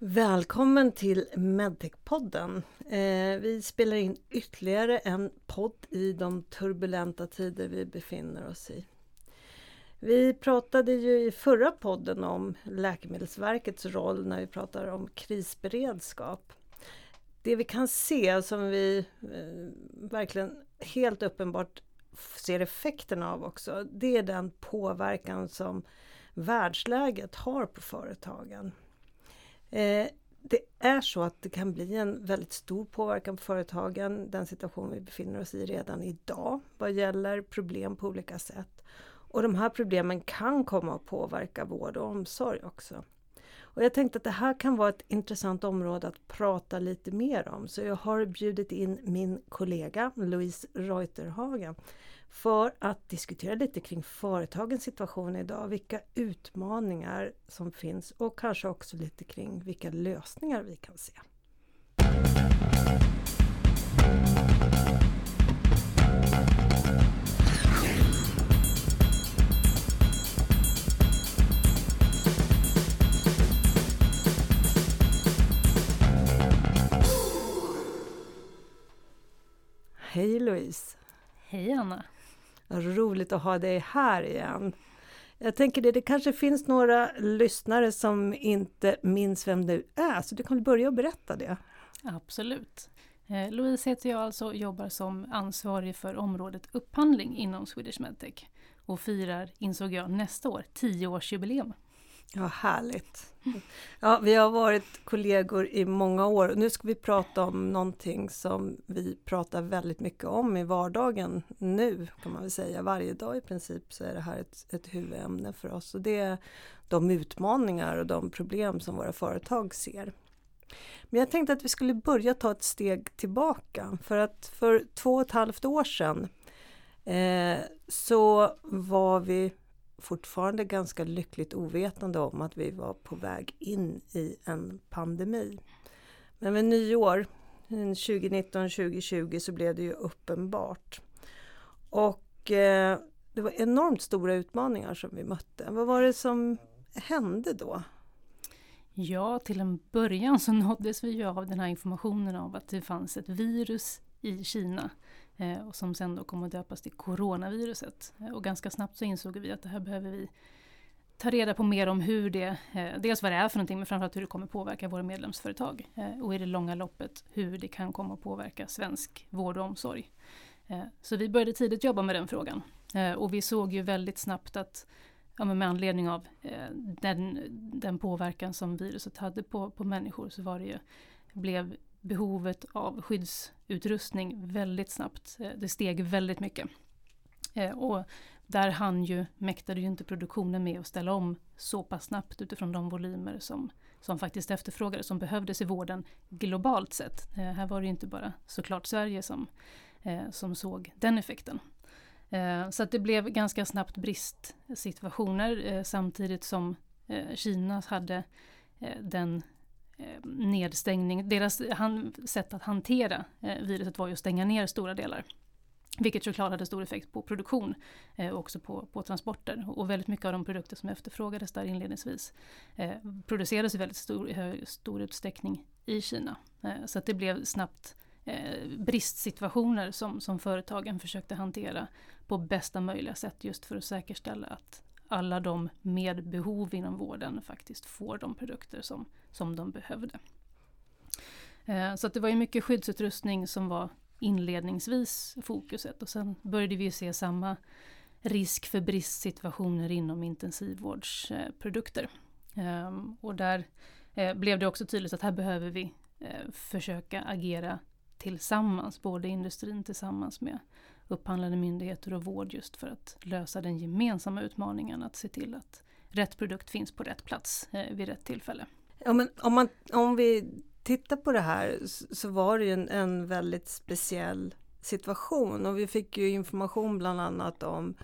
Välkommen till Medtech-podden. Eh, vi spelar in ytterligare en podd i de turbulenta tider vi befinner oss i. Vi pratade ju i förra podden om Läkemedelsverkets roll när vi pratar om krisberedskap. Det vi kan se som vi eh, verkligen helt uppenbart ser effekterna av också, det är den påverkan som världsläget har på företagen. Eh, det är så att det kan bli en väldigt stor påverkan på företagen, den situation vi befinner oss i redan idag vad gäller problem på olika sätt. Och de här problemen kan komma att påverka vård och omsorg också. Och jag tänkte att det här kan vara ett intressant område att prata lite mer om. Så jag har bjudit in min kollega Louise Reuterhagen för att diskutera lite kring företagens situation idag, vilka utmaningar som finns och kanske också lite kring vilka lösningar vi kan se. Hej Louise! Hej Anna! Roligt att ha dig här igen. Jag tänker det, det kanske finns några lyssnare som inte minns vem du är, så du kan börja och berätta det. Absolut. Eh, Louise heter jag alltså och jobbar som ansvarig för området upphandling inom Swedish Medtech och firar, insåg jag, nästa år 10-årsjubileum. Ja, härligt! Ja, vi har varit kollegor i många år. Nu ska vi prata om någonting som vi pratar väldigt mycket om i vardagen nu kan man väl säga. Varje dag i princip så är det här ett, ett huvudämne för oss. Och det är de utmaningar och de problem som våra företag ser. Men jag tänkte att vi skulle börja ta ett steg tillbaka. För att för två och ett halvt år sedan eh, så var vi fortfarande ganska lyckligt ovetande om att vi var på väg in i en pandemi. Men vid nyår 2019-2020 så blev det ju uppenbart. Och eh, det var enormt stora utmaningar som vi mötte. Vad var det som hände då? Ja, till en början så nåddes vi ju av den här informationen av att det fanns ett virus i Kina Eh, och som sen då kom att döpas till coronaviruset. Eh, och ganska snabbt så insåg vi att det här behöver vi ta reda på mer om hur det, eh, dels vad det är för någonting men framförallt hur det kommer påverka våra medlemsföretag. Eh, och i det långa loppet hur det kan komma att påverka svensk vård och omsorg. Eh, så vi började tidigt jobba med den frågan. och vi såg ju väldigt snabbt att ja, med anledning av den, den påverkan som viruset hade på, på människor så var det ju, blev behovet av skydds Utrustning väldigt snabbt. Eh, det steg väldigt mycket. Eh, och där han ju, mäktade ju inte produktionen med att ställa om så pass snabbt utifrån de volymer som, som faktiskt efterfrågades, som behövdes i vården globalt sett. Eh, här var det ju inte bara såklart Sverige som, som såg den effekten. Så att det blev ganska snabbt bristsituationer samtidigt som Kina hade den Eh, nedstängning. Deras han, sätt att hantera eh, viruset var ju att stänga ner stora delar. Vilket såklart hade stor effekt på produktion eh, och också på, på transporter. Och väldigt mycket av de produkter som efterfrågades där inledningsvis eh, producerades i väldigt stor, eh, stor utsträckning i Kina. Eh, så att det blev snabbt eh, bristsituationer som, som företagen försökte hantera på bästa möjliga sätt just för att säkerställa att alla de med behov inom vården faktiskt får de produkter som, som de behövde. Eh, så det var ju mycket skyddsutrustning som var inledningsvis fokuset och sen började vi se samma risk för bristsituationer inom intensivvårdsprodukter. Ehm, och där eh, blev det också tydligt att här behöver vi eh, försöka agera tillsammans, både industrin tillsammans med upphandlande myndigheter och vård just för att lösa den gemensamma utmaningen att se till att rätt produkt finns på rätt plats eh, vid rätt tillfälle. Ja, men om, man, om vi tittar på det här så var det ju en, en väldigt speciell situation och vi fick ju information bland annat om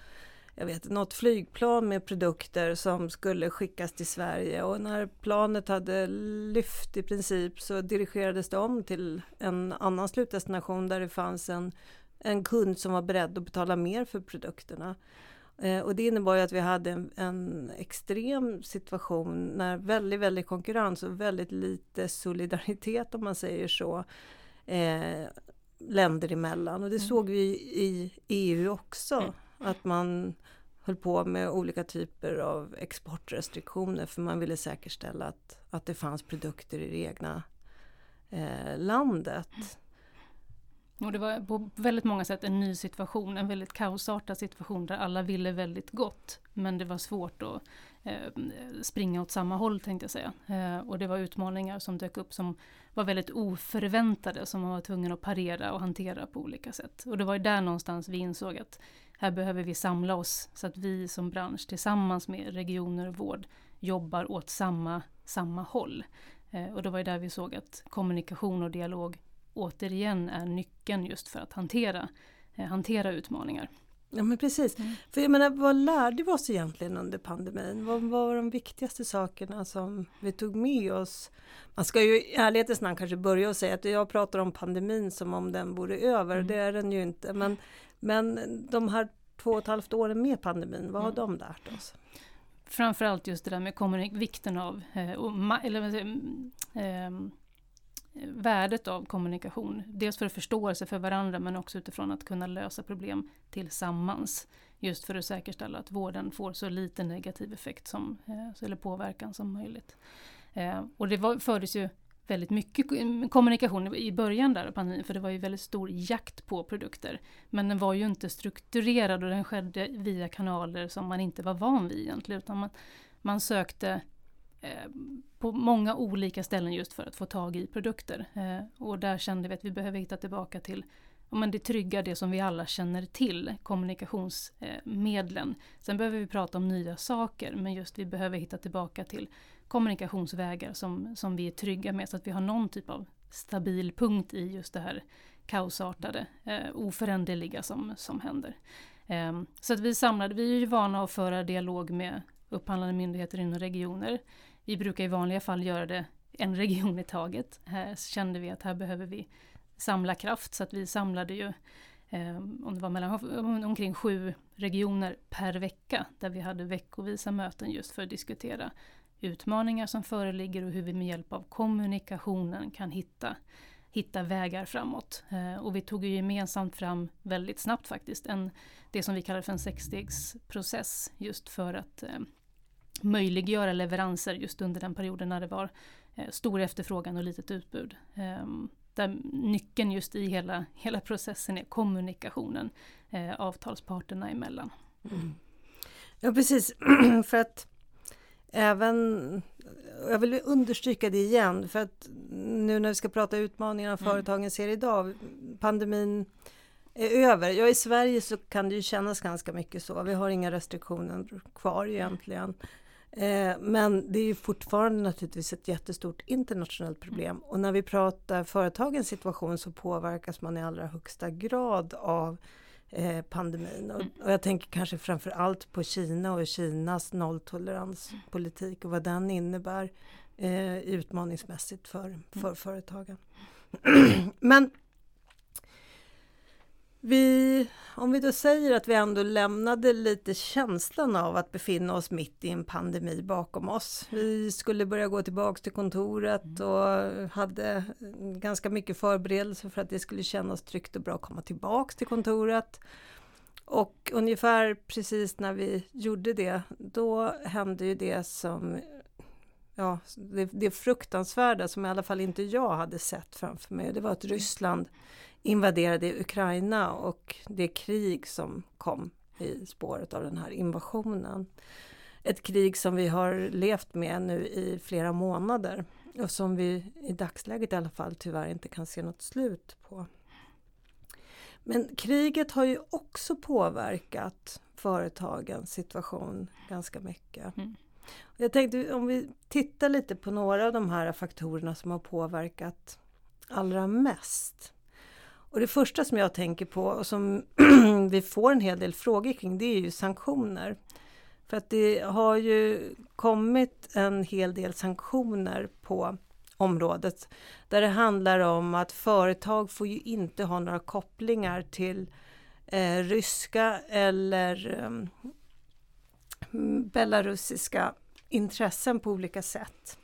jag vet, något flygplan med produkter som skulle skickas till Sverige och när planet hade lyft i princip så dirigerades det om till en annan slutdestination där det fanns en en kund som var beredd att betala mer för produkterna. Eh, och det innebar ju att vi hade en, en, extrem situation när väldigt, väldigt konkurrens och väldigt lite solidaritet om man säger så. Eh, länder emellan och det mm. såg vi i EU också. Mm. Att man höll på med olika typer av exportrestriktioner för man ville säkerställa att, att det fanns produkter i det egna eh, landet. Och det var på väldigt många sätt en ny situation, en väldigt kaosartad situation där alla ville väldigt gott. Men det var svårt att eh, springa åt samma håll tänkte jag säga. Eh, och det var utmaningar som dök upp som var väldigt oförväntade som man var tvungen att parera och hantera på olika sätt. Och det var där någonstans vi insåg att här behöver vi samla oss så att vi som bransch tillsammans med regioner och vård jobbar åt samma, samma håll. Eh, och det var ju där vi såg att kommunikation och dialog återigen är nyckeln just för att hantera, eh, hantera utmaningar. Ja men precis. Mm. För jag menar, vad lärde vi oss egentligen under pandemin? Vad, vad var de viktigaste sakerna som vi tog med oss? Man ska ju i ärlighetens namn kanske börja och säga att jag pratar om pandemin som om den vore över. Mm. Det är den ju inte. Men, men de här två och ett halvt åren med pandemin, vad har mm. de lärt oss? Framförallt just det där med vikten av, eh, och, eller, eh, värdet av kommunikation. Dels för förståelse för varandra men också utifrån att kunna lösa problem tillsammans. Just för att säkerställa att vården får så lite negativ effekt som, eh, eller påverkan som möjligt. Eh, och det var, fördes ju väldigt mycket mm, kommunikation i början där av pandemin, för det var ju väldigt stor jakt på produkter. Men den var ju inte strukturerad och den skedde via kanaler som man inte var van vid egentligen, utan man, man sökte Eh, på många olika ställen just för att få tag i produkter. Eh, och där kände vi att vi behöver hitta tillbaka till men det trygga, det som vi alla känner till, kommunikationsmedlen. Sen behöver vi prata om nya saker, men just vi behöver hitta tillbaka till kommunikationsvägar som, som vi är trygga med, så att vi har någon typ av stabil punkt i just det här kaosartade, eh, oföränderliga som, som händer. Eh, så att vi samlade, vi är ju vana att föra dialog med upphandlande myndigheter inom regioner. Vi brukar i vanliga fall göra det en region i taget. Här kände vi att här behöver vi samla kraft så att vi samlade ju eh, om det var mellan, omkring sju regioner per vecka där vi hade veckovisa möten just för att diskutera utmaningar som föreligger och hur vi med hjälp av kommunikationen kan hitta, hitta vägar framåt. Eh, och vi tog ju gemensamt fram väldigt snabbt faktiskt en, det som vi kallar för en sexstegsprocess just för att eh, möjliggöra leveranser just under den perioden när det var eh, stor efterfrågan och litet utbud. Eh, där nyckeln just i hela, hela processen är kommunikationen eh, avtalsparterna emellan. Mm. Ja precis, för att även, jag vill understryka det igen, för att nu när vi ska prata utmaningar mm. företagen ser idag, pandemin är över. Ja, i Sverige så kan det ju kännas ganska mycket så. Vi har inga restriktioner kvar egentligen. Eh, men det är ju fortfarande naturligtvis ett jättestort internationellt problem och när vi pratar företagens situation så påverkas man i allra högsta grad av eh, pandemin. Och, och, jag tänker kanske framför allt på Kina och Kinas nolltoleranspolitik och vad den innebär eh, utmaningsmässigt för, för företagen. Men vi, om vi då säger att vi ändå lämnade lite känslan av att befinna oss mitt i en pandemi bakom oss. Vi skulle börja gå tillbaks till kontoret mm. och hade ganska mycket förberedelser för att det skulle kännas tryggt och bra att komma tillbaks till kontoret. Och ungefär precis när vi gjorde det, då hände ju det som Ja, det, det fruktansvärda som i alla fall inte jag hade sett framför mig. Det var att Ryssland invaderade Ukraina och det krig som kom i spåret av den här invasionen. Ett krig som vi har levt med nu i flera månader och som vi i dagsläget i alla fall tyvärr inte kan se något slut på. Men kriget har ju också påverkat företagens situation ganska mycket. Mm. Jag tänkte om vi tittar lite på några av de här faktorerna som har påverkat allra mest. Och det första som jag tänker på och som vi får en hel del frågor kring det är ju sanktioner. För att det har ju kommit en hel del sanktioner på området där det handlar om att företag får ju inte ha några kopplingar till eh, ryska eller ehm, belarusiska intressen på olika sätt.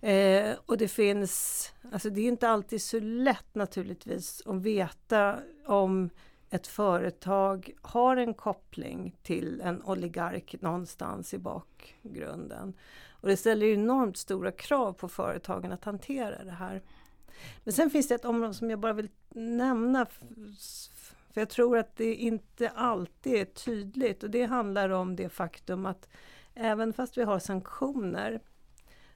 Eh, och det finns, alltså det är inte alltid så lätt naturligtvis att veta om ett företag har en koppling till en oligark någonstans i bakgrunden. Och det ställer enormt stora krav på företagen att hantera det här. Men sen finns det ett område som jag bara vill nämna för jag tror att det inte alltid är tydligt och det handlar om det faktum att även fast vi har sanktioner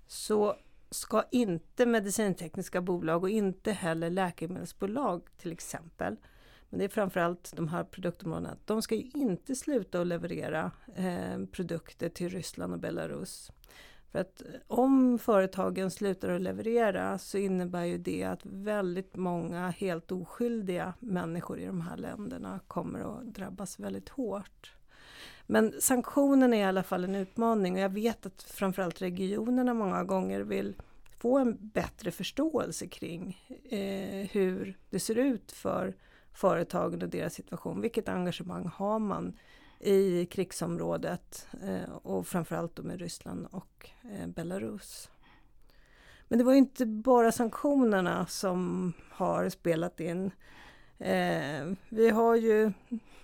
så ska inte medicintekniska bolag och inte heller läkemedelsbolag till exempel, men det är framförallt de här produktområdena, de ska ju inte sluta att leverera eh, produkter till Ryssland och Belarus. För att eh, om företagen slutar att leverera så innebär ju det att väldigt många helt oskyldiga människor i de här länderna kommer att drabbas väldigt hårt. Men sanktionen är i alla fall en utmaning och jag vet att framförallt regionerna många gånger vill få en bättre förståelse kring eh, hur det ser ut för företagen och deras situation. Vilket engagemang har man i krigsområdet eh, och framförallt då med Ryssland och eh, Belarus. Men det var inte bara sanktionerna som har spelat in. Eh, vi har ju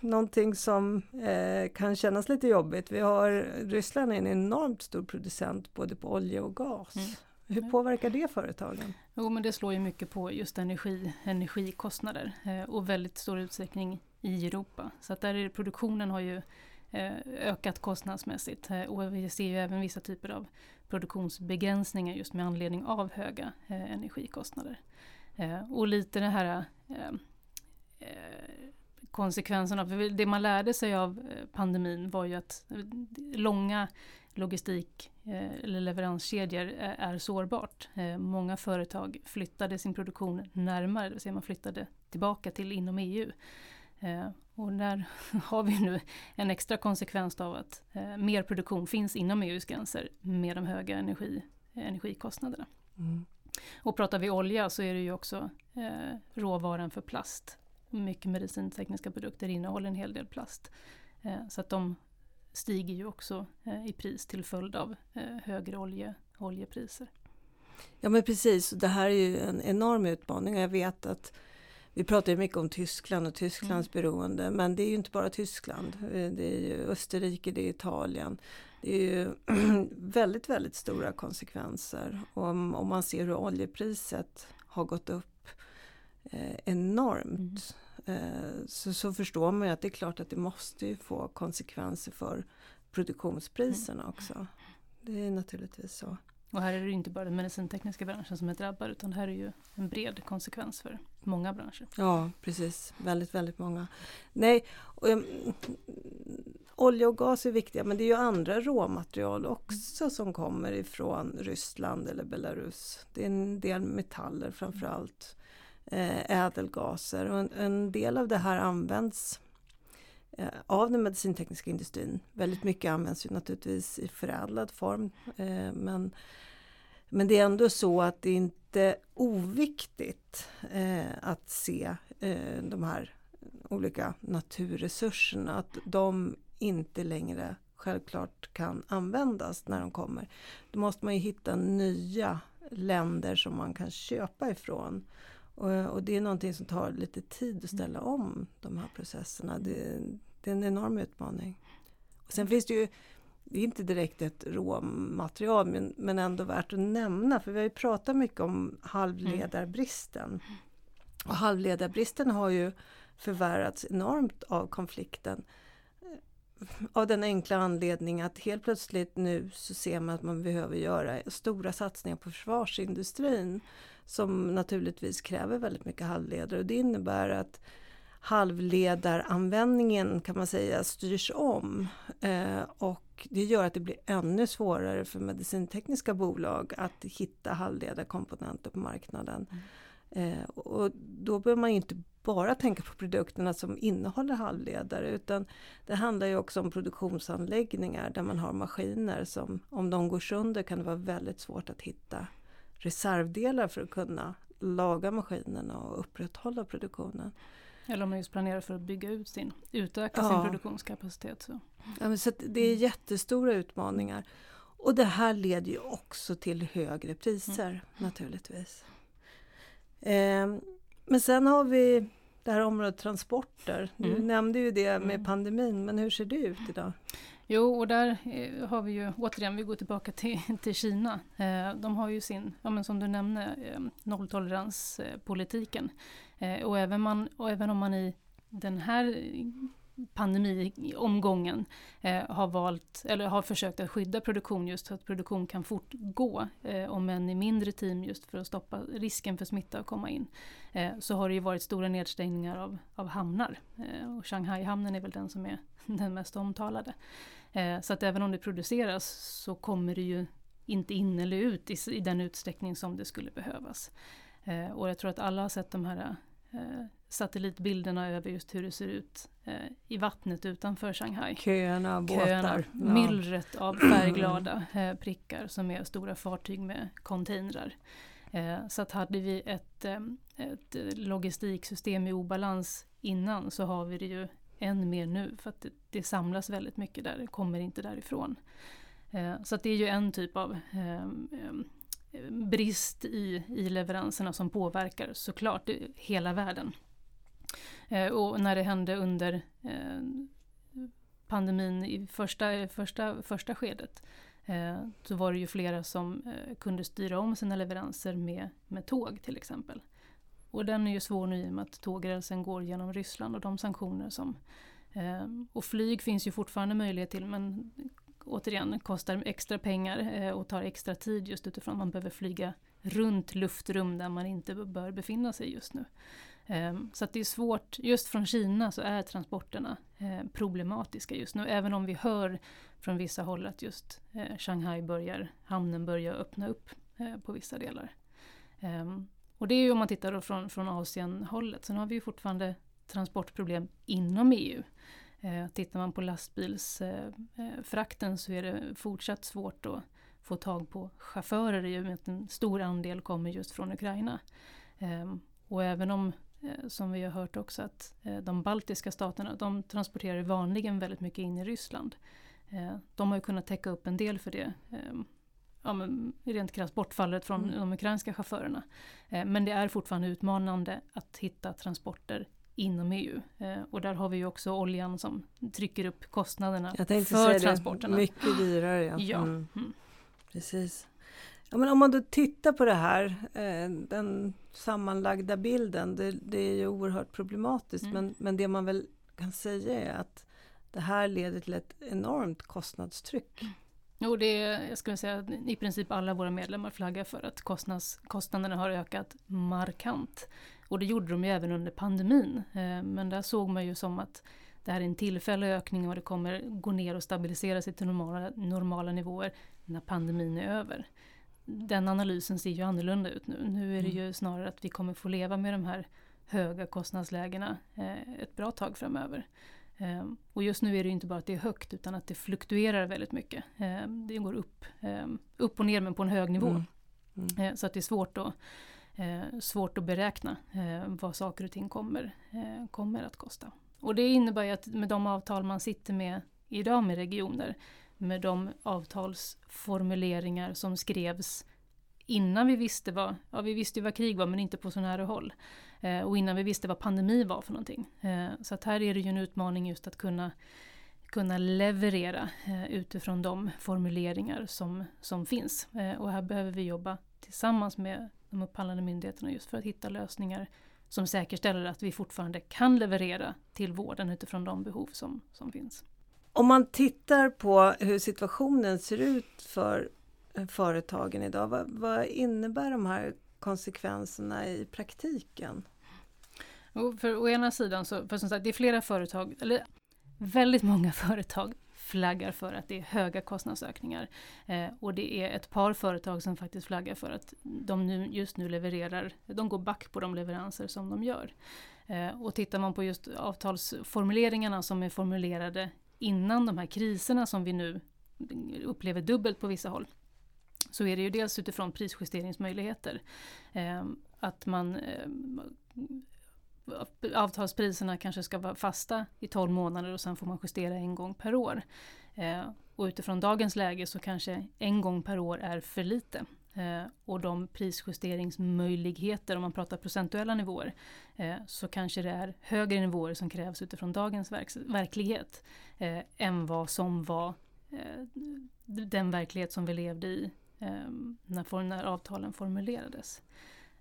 någonting som eh, kan kännas lite jobbigt. Vi har Ryssland är en enormt stor producent både på olja och gas. Mm. Hur påverkar det företagen? Jo men det slår ju mycket på just energi, energikostnader eh, och väldigt stor utsträckning i Europa. Så att där är produktionen har ju eh, ökat kostnadsmässigt eh, och vi ser ju även vissa typer av produktionsbegränsningar just med anledning av höga eh, energikostnader. Och lite det här konsekvenserna. För det man lärde sig av pandemin var ju att långa logistik eller leveranskedjor är sårbart. Många företag flyttade sin produktion närmare, det vill säga man flyttade tillbaka till inom EU. Eh, och där har vi nu en extra konsekvens av att eh, mer produktion finns inom EUs gränser med de höga energi, energikostnaderna. Mm. Och pratar vi olja så är det ju också eh, råvaran för plast. Mycket medicintekniska produkter innehåller en hel del plast. Eh, så att de stiger ju också eh, i pris till följd av eh, högre olje, oljepriser. Ja men precis, det här är ju en enorm utmaning och jag vet att vi pratar ju mycket om Tyskland och Tysklands mm. beroende men det är ju inte bara Tyskland. Det är ju Österrike, det är Italien. Det är ju väldigt, väldigt stora konsekvenser. Om, om man ser hur oljepriset har gått upp eh, enormt mm. eh, så, så förstår man ju att det är klart att det måste få konsekvenser för produktionspriserna mm. också. Det är naturligtvis så. Och här är det inte bara den medicintekniska branschen som är drabbad utan här är ju en bred konsekvens för många branscher. Ja precis, väldigt väldigt många. Nej, och, um, olja och gas är viktiga men det är ju andra råmaterial också som kommer ifrån Ryssland eller Belarus. Det är en del metaller framförallt, Eh, ädelgaser och en, en del av det här används eh, av den medicintekniska industrin. Väldigt mycket används ju naturligtvis i förädlad form eh, men men det är ändå så att det inte är oviktigt eh, att se eh, de här olika naturresurserna, att de inte längre självklart kan användas när de kommer. Då måste man ju hitta nya länder som man kan köpa ifrån. Och, och det är någonting som tar lite tid att ställa om de här processerna. Det, det är en enorm utmaning. Och sen finns det ju det är inte direkt ett råmaterial men, men ändå värt att nämna för vi har ju pratat mycket om halvledarbristen. Och halvledarbristen har ju förvärrats enormt av konflikten. Av den enkla anledningen att helt plötsligt nu så ser man att man behöver göra stora satsningar på försvarsindustrin som naturligtvis kräver väldigt mycket halvledare och det innebär att halvledaranvändningen kan man säga styrs om. Eh, och det gör att det blir ännu svårare för medicintekniska bolag att hitta halvledarkomponenter på marknaden. Mm. Eh, och då behöver man inte bara tänka på produkterna som innehåller halvledare utan det handlar ju också om produktionsanläggningar där man har maskiner som om de går sönder kan det vara väldigt svårt att hitta reservdelar för att kunna laga maskinerna och upprätthålla produktionen. Eller om man just planerar för att bygga ut sin, utöka Ja. sin produktionskapacitet. Så. Ja, så det är jättestora utmaningar. Och det här leder ju också till högre priser naturligtvis. Eh, men sen har vi det här området transporter. Du Mm. nämnde ju det med Mm. pandemin, men hur ser det ut idag? Jo, och där eh, har vi ju återigen, vi går tillbaka till, till Kina. Eh, de har ju sin, ja, men som du nämnde, eh, nolltoleranspolitiken. Och, även man, och även om man i den här pandemiomgången eh, har valt, eller har försökt att skydda produktion just så att produktion kan fortgå, eh, om än i mindre team just för att stoppa risken för smitta att komma in, eh, så har det ju varit stora nedstängningar av, av hamnar. Eh, och Shanghai-hamnen är väl den som är den mest omtalade. Eh, så att även om det produceras så kommer det ju inte in eller ut i, i den utsträckning som det skulle behövas. Eh, och jag tror att alla har sett de här eh, satellitbilderna över just hur det ser ut i vattnet utanför Shanghai. Köerna, båtar. Köerna, Ja. myllret av färgglada eh, prickar som är stora fartyg med containrar. Så att hade vi ett, ett logistiksystem i obalans innan så har vi det ju än mer nu för att det, det samlas väldigt mycket där, det kommer inte därifrån. Eh, så att det är ju en typ av eh, brist i, i leveranserna som påverkar såklart hela världen. Eh, och när det hände under eh, pandemin i första, första, första skedet eh, så var det ju flera som eh, kunde styra om sina leveranser med, med tåg till exempel. Och den är ju svår nu i och med att tågrälsen går genom Ryssland och de sanktioner som... Eh, och flyg finns ju fortfarande möjlighet till men återigen kostar extra pengar eh, och tar extra tid just utifrån att man behöver flyga runt luftrum där man inte bör befinna sig just nu. Eh, Så att det är svårt, just från Kina så är transporterna eh, problematiska just nu. Även om vi hör från vissa håll att just eh, Shanghai börjar, hamnen börjar öppna upp eh, på vissa delar. Ehm, och det är ju om man tittar då från, från Asien-hållet. Sen har vi ju fortfarande transportproblem inom EU. Eh, Tittar man på lastbilsfrakten eh, eh, så är det fortsatt svårt att få tag på chaufförer i och med att en stor andel kommer just från Ukraina. Eh, Och även om eh, som vi har hört också att eh, de baltiska staterna de transporterar vanligen väldigt mycket in i Ryssland. Eh, De har ju kunnat täcka upp en del för det. Eh, Ja, men rent krasst bortfallet från Mm. de ukrainska chaufförerna. Eh, Men det är fortfarande utmanande att hitta transporter inom EU. Eh, Och där har vi ju också oljan som trycker upp kostnaderna för transporterna. det, mycket dyrare. Ja. Ja. Mm. Mm. Precis. Ja, men om man då tittar på det här, eh, den sammanlagda bilden, det, det är ju oerhört problematiskt. Mm. Men, men det man väl kan säga är att det här leder till ett enormt kostnadstryck. Jo, det är, jag skulle säga att i princip alla våra medlemmar flaggar för att kostnads, kostnaderna har ökat markant. Och det gjorde de ju även under pandemin. Eh, Men där såg man ju som att det här är en tillfällig ökning och det kommer gå ner och stabilisera sig till normala, normala nivåer när pandemin är över. Den analysen ser ju annorlunda ut nu. Nu är det ju snarare att vi kommer få leva med de här höga kostnadslägena eh, ett bra tag framöver. Ehm, Och just nu är det inte bara att det är högt utan att det fluktuerar väldigt mycket. Ehm, Det går upp, ehm, upp och ner men på en hög nivå. Mm. Mm. Så att det är svårt att, svårt att beräkna vad saker och ting kommer, kommer att kosta. Och det innebär ju att med de avtal man sitter med idag med regioner, med de avtalsformuleringar som skrevs innan vi visste vad, ja vi visste ju vad krig var men inte på så nära håll. Eh, och innan vi visste vad pandemi var för någonting. Eh, så att här är det ju en utmaning just att kunna, kunna leverera eh, utifrån de formuleringar som, som finns. Eh, och här behöver vi jobba tillsammans med de upphandlande myndigheterna just för att hitta lösningar som säkerställer att vi fortfarande kan leverera till vården utifrån de behov som, som finns. Om man tittar på hur situationen ser ut för eh, företagen idag, vad, vad innebär de här konsekvenserna i praktiken? Och för å ena sidan så, för som sagt, det är flera företag, eller väldigt många företag flaggar för att det är höga kostnadsökningar. Eh, och det är ett par företag som faktiskt flaggar för att de nu, just nu levererar, de går back på de leveranser som de gör. Eh, och tittar man på just avtalsformuleringarna som är formulerade innan de här kriserna som vi nu upplever dubbelt på vissa håll. Så är det ju dels utifrån prisjusteringsmöjligheter. Eh, att man eh, avtalspriserna kanske ska vara fasta i 12 månader och sen får man justera en gång per år. Eh, och utifrån dagens läge så kanske en gång per år är för lite. Eh, och de prisjusteringsmöjligheter, om man pratar procentuella nivåer, eh, så kanske det är högre nivåer som krävs utifrån dagens verk verklighet eh, än vad som var eh, den verklighet som vi levde i Ehm, när, när avtalen formulerades.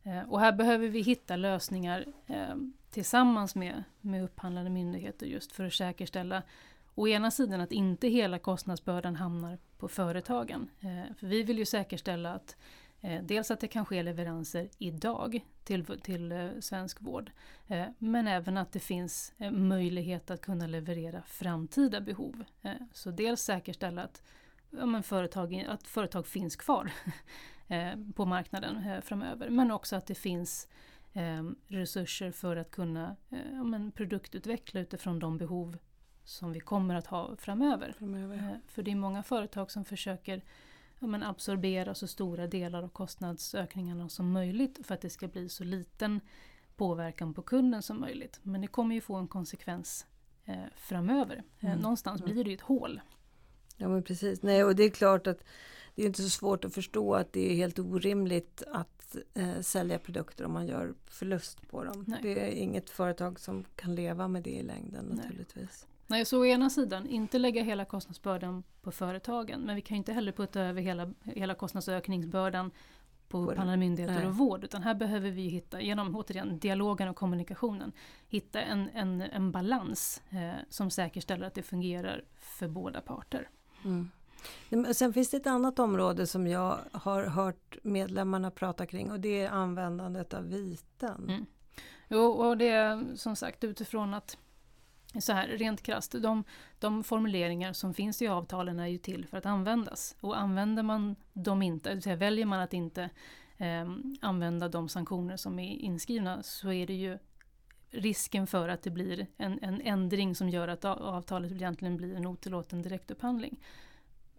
Eh, och här behöver vi hitta lösningar ehm, tillsammans med, med upphandlande myndigheter just för att säkerställa å ena sidan att inte hela kostnadsbördan hamnar på företagen. Eh, för vi vill ju säkerställa att eh, dels att det kan ske leveranser idag till, till eh, svensk vård. Eh, men även att det finns möjlighet att kunna leverera framtida behov. Så dels säkerställa att, ja, men företag, att företag finns kvar på marknaden framöver. Men också att det finns resurser för att kunna ja, men produktutveckla utifrån de behov som vi kommer att ha framöver. framöver. Eh, för det är många företag som försöker ja, men absorbera så stora delar av kostnadsökningarna som möjligt för att det ska bli så liten påverkan på kunden som möjligt. Men det kommer ju få en konsekvens eh, framöver. Eh, mm. Någonstans mm. blir det ju ett hål. Ja men precis. Nej, och det är klart att det är inte så svårt att förstå att det är helt orimligt att eh, sälja produkter om man gör förlust på dem. Nej. Det är inget företag som kan leva med det i längden naturligtvis. Nej, så å ena sidan inte lägga hela kostnadsbördan på företagen men vi kan inte heller putta över hela, hela kostnadsökningsbördan på upphandlande myndigheter och vård. Utan här behöver vi hitta, genom återigen dialogen och kommunikationen, hitta en, en, en balans eh, som säkerställer att det fungerar för båda parter. Mm. Sen finns det ett annat område som jag har hört medlemmarna prata kring och det är användandet av viten. Mm. Jo, och det är som sagt utifrån att så här, rent krasst, de, de formuleringar som finns i avtalen är ju till för att användas. Och använder man dem inte, det säga väljer man att inte eh, använda de sanktioner som är inskrivna så är det ju risken för att det blir en, en ändring som gör att avtalet egentligen blir en otillåten direktupphandling.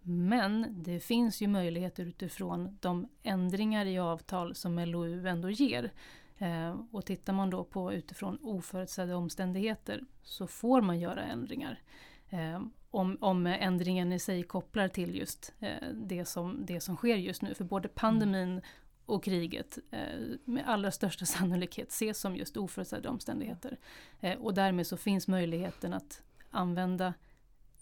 Men det finns ju möjligheter utifrån de ändringar i avtal som LOU ändå ger. Eh, och tittar man då på utifrån oförutsedda omständigheter så får man göra ändringar. Eh, om, om ändringen i sig kopplar till just eh, det, som, det som sker just nu. För både pandemin och kriget eh, med allra största sannolikhet ses som just oförutsedda omständigheter. Eh, och därmed så finns möjligheten att använda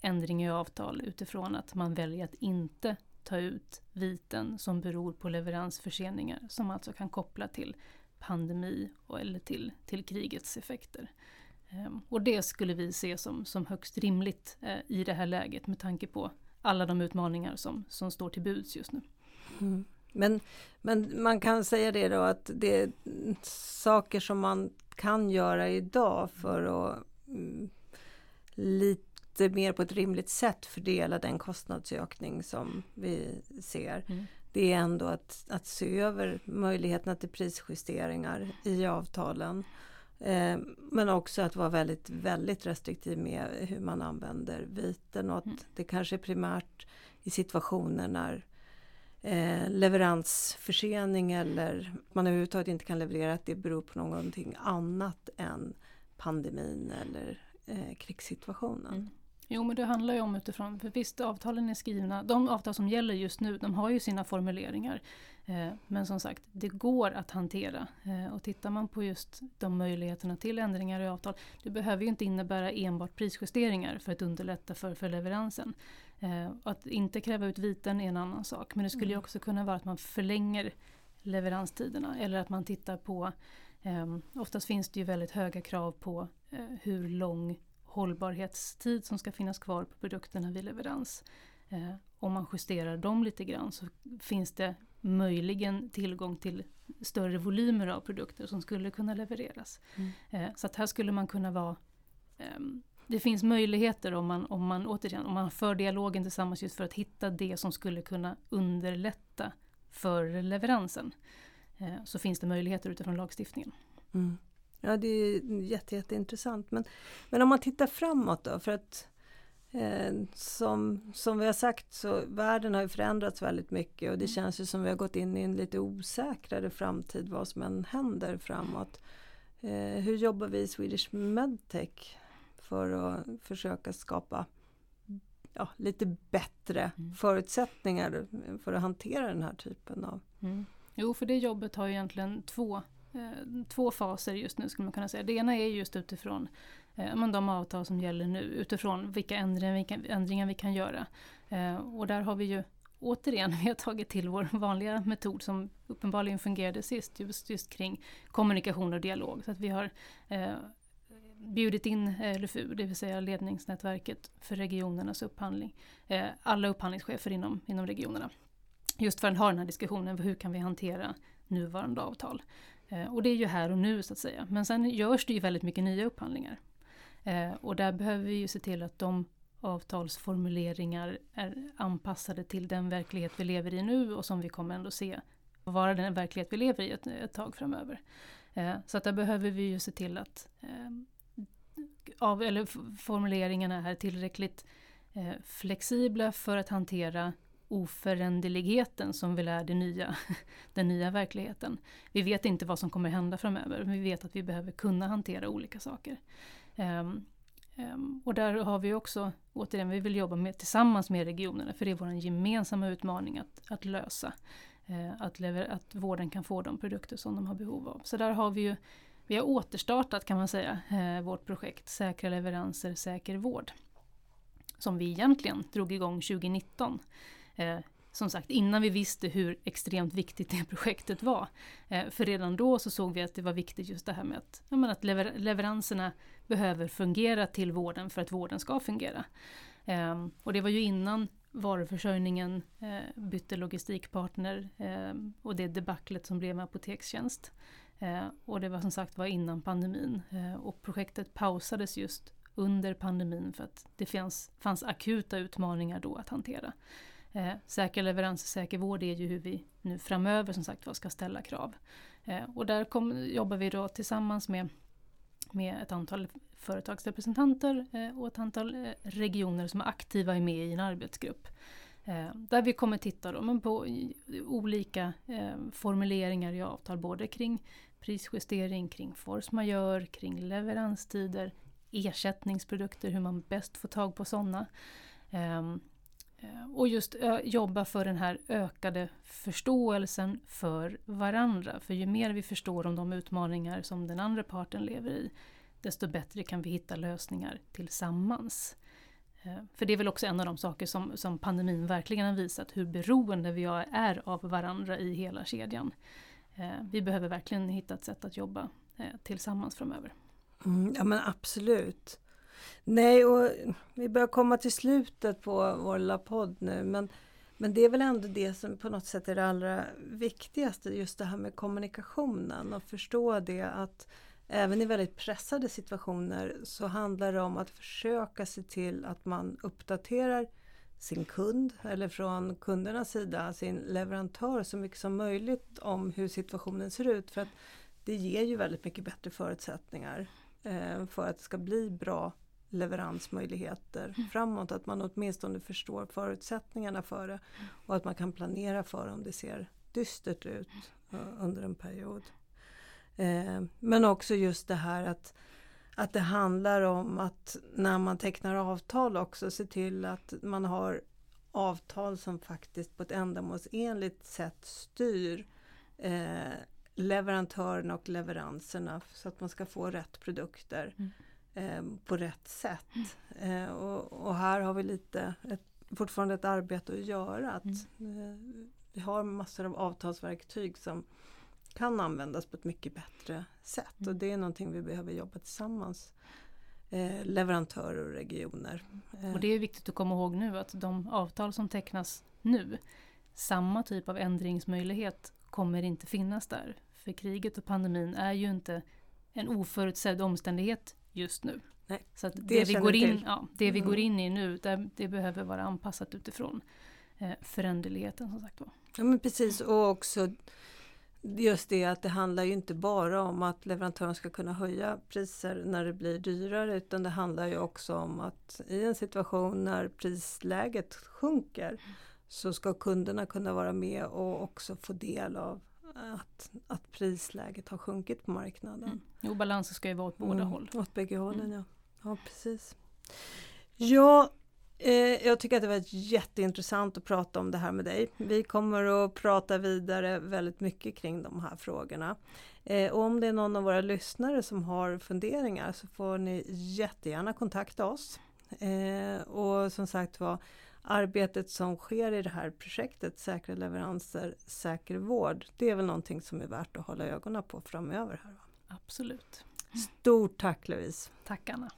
ändring i avtal utifrån att man väljer att inte ta ut viten som beror på leveransförseningar som alltså kan koppla till pandemi och, eller till, till krigets effekter. Ehm, och det skulle vi se som, som högst rimligt eh, i det här läget med tanke på alla de utmaningar som, som står till buds just nu. Mm. Men, men man kan säga det då att det är saker som man kan göra idag för att mm, lite mer på ett rimligt sätt fördela den kostnadsökning som vi ser. Mm det är ändå att, att se över möjligheterna till prisjusteringar i avtalen. Eh, men också att vara väldigt, väldigt restriktiv med hur man använder viten och att mm. det kanske är primärt i situationer när eh, leveransförsening eller man överhuvudtaget inte kan leverera att det beror på någonting annat än pandemin eller eh, krigssituationen. Mm. Jo men det handlar ju om utifrån, för visst avtalen är skrivna, de avtal som gäller just nu de har ju sina formuleringar. Eh, men som sagt, det går att hantera. Eh, och tittar man på just de möjligheterna till ändringar i avtal, det behöver ju inte innebära enbart prisjusteringar för att underlätta för, för leveransen. Eh, att inte kräva ut viten är en annan sak, men det skulle ju mm. också kunna vara att man förlänger leveranstiderna eller att man tittar på eh, Oftast finns det ju väldigt höga krav på eh, hur lång hållbarhetstid som ska finnas kvar på produkterna vid leverans. Eh, om man justerar dem lite grann så finns det möjligen tillgång till större volymer av produkter som skulle kunna levereras. Mm. Eh, så att här skulle man kunna vara eh, det finns möjligheter om man, om man återigen om man för dialogen tillsammans just för att hitta det som skulle kunna underlätta för leveransen. Eh, så finns det möjligheter utifrån lagstiftningen. Mm. Ja det är jätte, jätteintressant. Men, men om man tittar framåt då för att eh, som, som vi har sagt så världen har förändrats väldigt mycket och det mm. känns ju som vi har gått in i en lite osäkrare framtid vad som än händer framåt. Eh, hur jobbar vi i Swedish Medtech för att försöka skapa ja, lite bättre mm. förutsättningar för att hantera den här typen av... Mm. Jo, för det jobbet har egentligen två, eh, två faser just nu skulle man kunna säga. Det ena är just utifrån eh, de avtal som gäller nu, utifrån vilka ändringar vi kan, ändringar vi kan göra. Eh, och där har vi ju återigen, vi har tagit till vår vanliga metod som uppenbarligen fungerade sist, just, just kring kommunikation och dialog. Så att vi har eh, bjudit in eh, LFU, det vill säga ledningsnätverket för regionernas upphandling, eh, alla upphandlingschefer inom, inom regionerna. Just för att ha den här diskussionen, hur kan vi hantera nuvarande avtal? Eh, och det är ju här och nu så att säga. Men sen görs det ju väldigt mycket nya upphandlingar. Och där behöver vi ju se till att de avtalsformuleringar är anpassade till den verklighet vi lever i nu och som vi kommer ändå se vara den verklighet vi lever i ett, ett tag framöver. Eh, så att där behöver vi ju se till att eh, av, eller formuleringarna är tillräckligt eh, flexibla för att hantera oföränderligheten som väl är det nya, den nya verkligheten. Vi vet inte vad som kommer hända framöver, men vi vet att vi behöver kunna hantera olika saker. Um, um, och där har vi också, återigen, vi vill jobba med, tillsammans med regionerna, för det är vår gemensamma utmaning att, att lösa. Uh, att, lever, att vården kan få de produkter som de har behov av. Så där har vi ju vi har återstartat kan man säga eh, vårt projekt Säkra leveranser, säker vård. Som vi egentligen drog igång 2019. Eh, som sagt innan vi visste hur extremt viktigt det projektet var. Eh, för redan då så såg vi att det var viktigt just det här med att, menar, att lever leveranserna behöver fungera till vården för att vården ska fungera. Ehm, och det var ju innan varuförsörjningen eh, bytte logistikpartner eh, och det debaclet som blev med Apotekstjänst. Eh, och det var som sagt var innan pandemin. Eh, och projektet pausades just under pandemin för att det fanns, fanns akuta utmaningar då att hantera. Eh, säker leverans och säker vård är ju hur vi nu framöver som sagt ska ställa krav. Eh, och där kom, jobbar vi då tillsammans med, med ett antal företagsrepresentanter eh, och ett antal eh, regioner som är aktiva är med i en arbetsgrupp. Eh, där vi kommer titta då, men på olika eh, formuleringar i avtal, både kring prisjustering, kring force majeure, kring leveranstider, ersättningsprodukter, hur man bäst får tag på sådana. Ehm, eh, och just jobba för den här ökade förståelsen för varandra. För ju mer vi förstår om de utmaningar som den andra parten lever i, desto bättre kan vi hitta lösningar tillsammans. Ehm, för det är väl också en av de saker som, som pandemin verkligen har visat, hur beroende vi är av varandra i hela kedjan. Eh, vi behöver verkligen hitta ett sätt att jobba eh, tillsammans framöver. Mm, ja men absolut. Nej, och vi börjar komma till slutet på vår lilla podd nu men, men det är väl ändå det som på något sätt är det allra viktigaste, just det här med kommunikationen och förstå det att även i väldigt pressade situationer så handlar det om att försöka se till att man uppdaterar sin kund eller från kundernas sida sin leverantör så mycket som möjligt om hur situationen ser ut. För att det ger ju väldigt mycket bättre förutsättningar eh, för att det ska bli bra leveransmöjligheter mm. framåt. Att man åtminstone förstår förutsättningarna för det och att man kan planera för om det ser dystert ut uh, under en period. Eh, men också just det här att att det handlar om att när man tecknar avtal också se till att man har avtal som faktiskt på ett ändamålsenligt sätt styr eh, leverantörerna och leveranserna så att man ska få rätt produkter mm. eh, på rätt sätt. Mm. Eh, och, och, här har vi lite ett, fortfarande ett arbete att göra. Att, mm. Eh, vi har massor av avtalsverktyg som kan användas på ett mycket bättre sätt. Mm. Och det är någonting vi behöver jobba tillsammans. Eh, leverantörer och regioner. Eh. Och det är viktigt att komma ihåg nu att de avtal som tecknas nu, samma typ av ändringsmöjlighet kommer inte finnas där. För kriget och pandemin är ju inte en oförutsedd omständighet just nu. Nej, så det, det, vi går, in, ja, det vi går mm. in i nu, det, det behöver vara anpassat utifrån eh, föränderligheten som sagt var. Ja men precis och också just det att det handlar ju inte bara om att leverantören ska kunna höja priser när det blir dyrare utan det handlar ju också om att i en situation när prisläget sjunker så ska kunderna kunna vara med och också få del av, att, att prisläget har sjunkit på marknaden. Mm. Jo, balansen ska ju vara åt båda mm, håll. Åt bägge hållen, mm. ja. Ja, precis. Ja, eh, jag tycker att det var jätteintressant att prata om det här med dig. Vi kommer att prata vidare väldigt mycket kring de här frågorna. Eh, och om det är någon av våra lyssnare som har funderingar så får ni jättegärna kontakta oss. Eh, och som sagt var, arbetet som sker i det här projektet Säkra leveranser, säker vård, det är väl någonting som är värt att hålla ögonen på framöver. här. Absolut. Stort tack Louise! Tack Anna!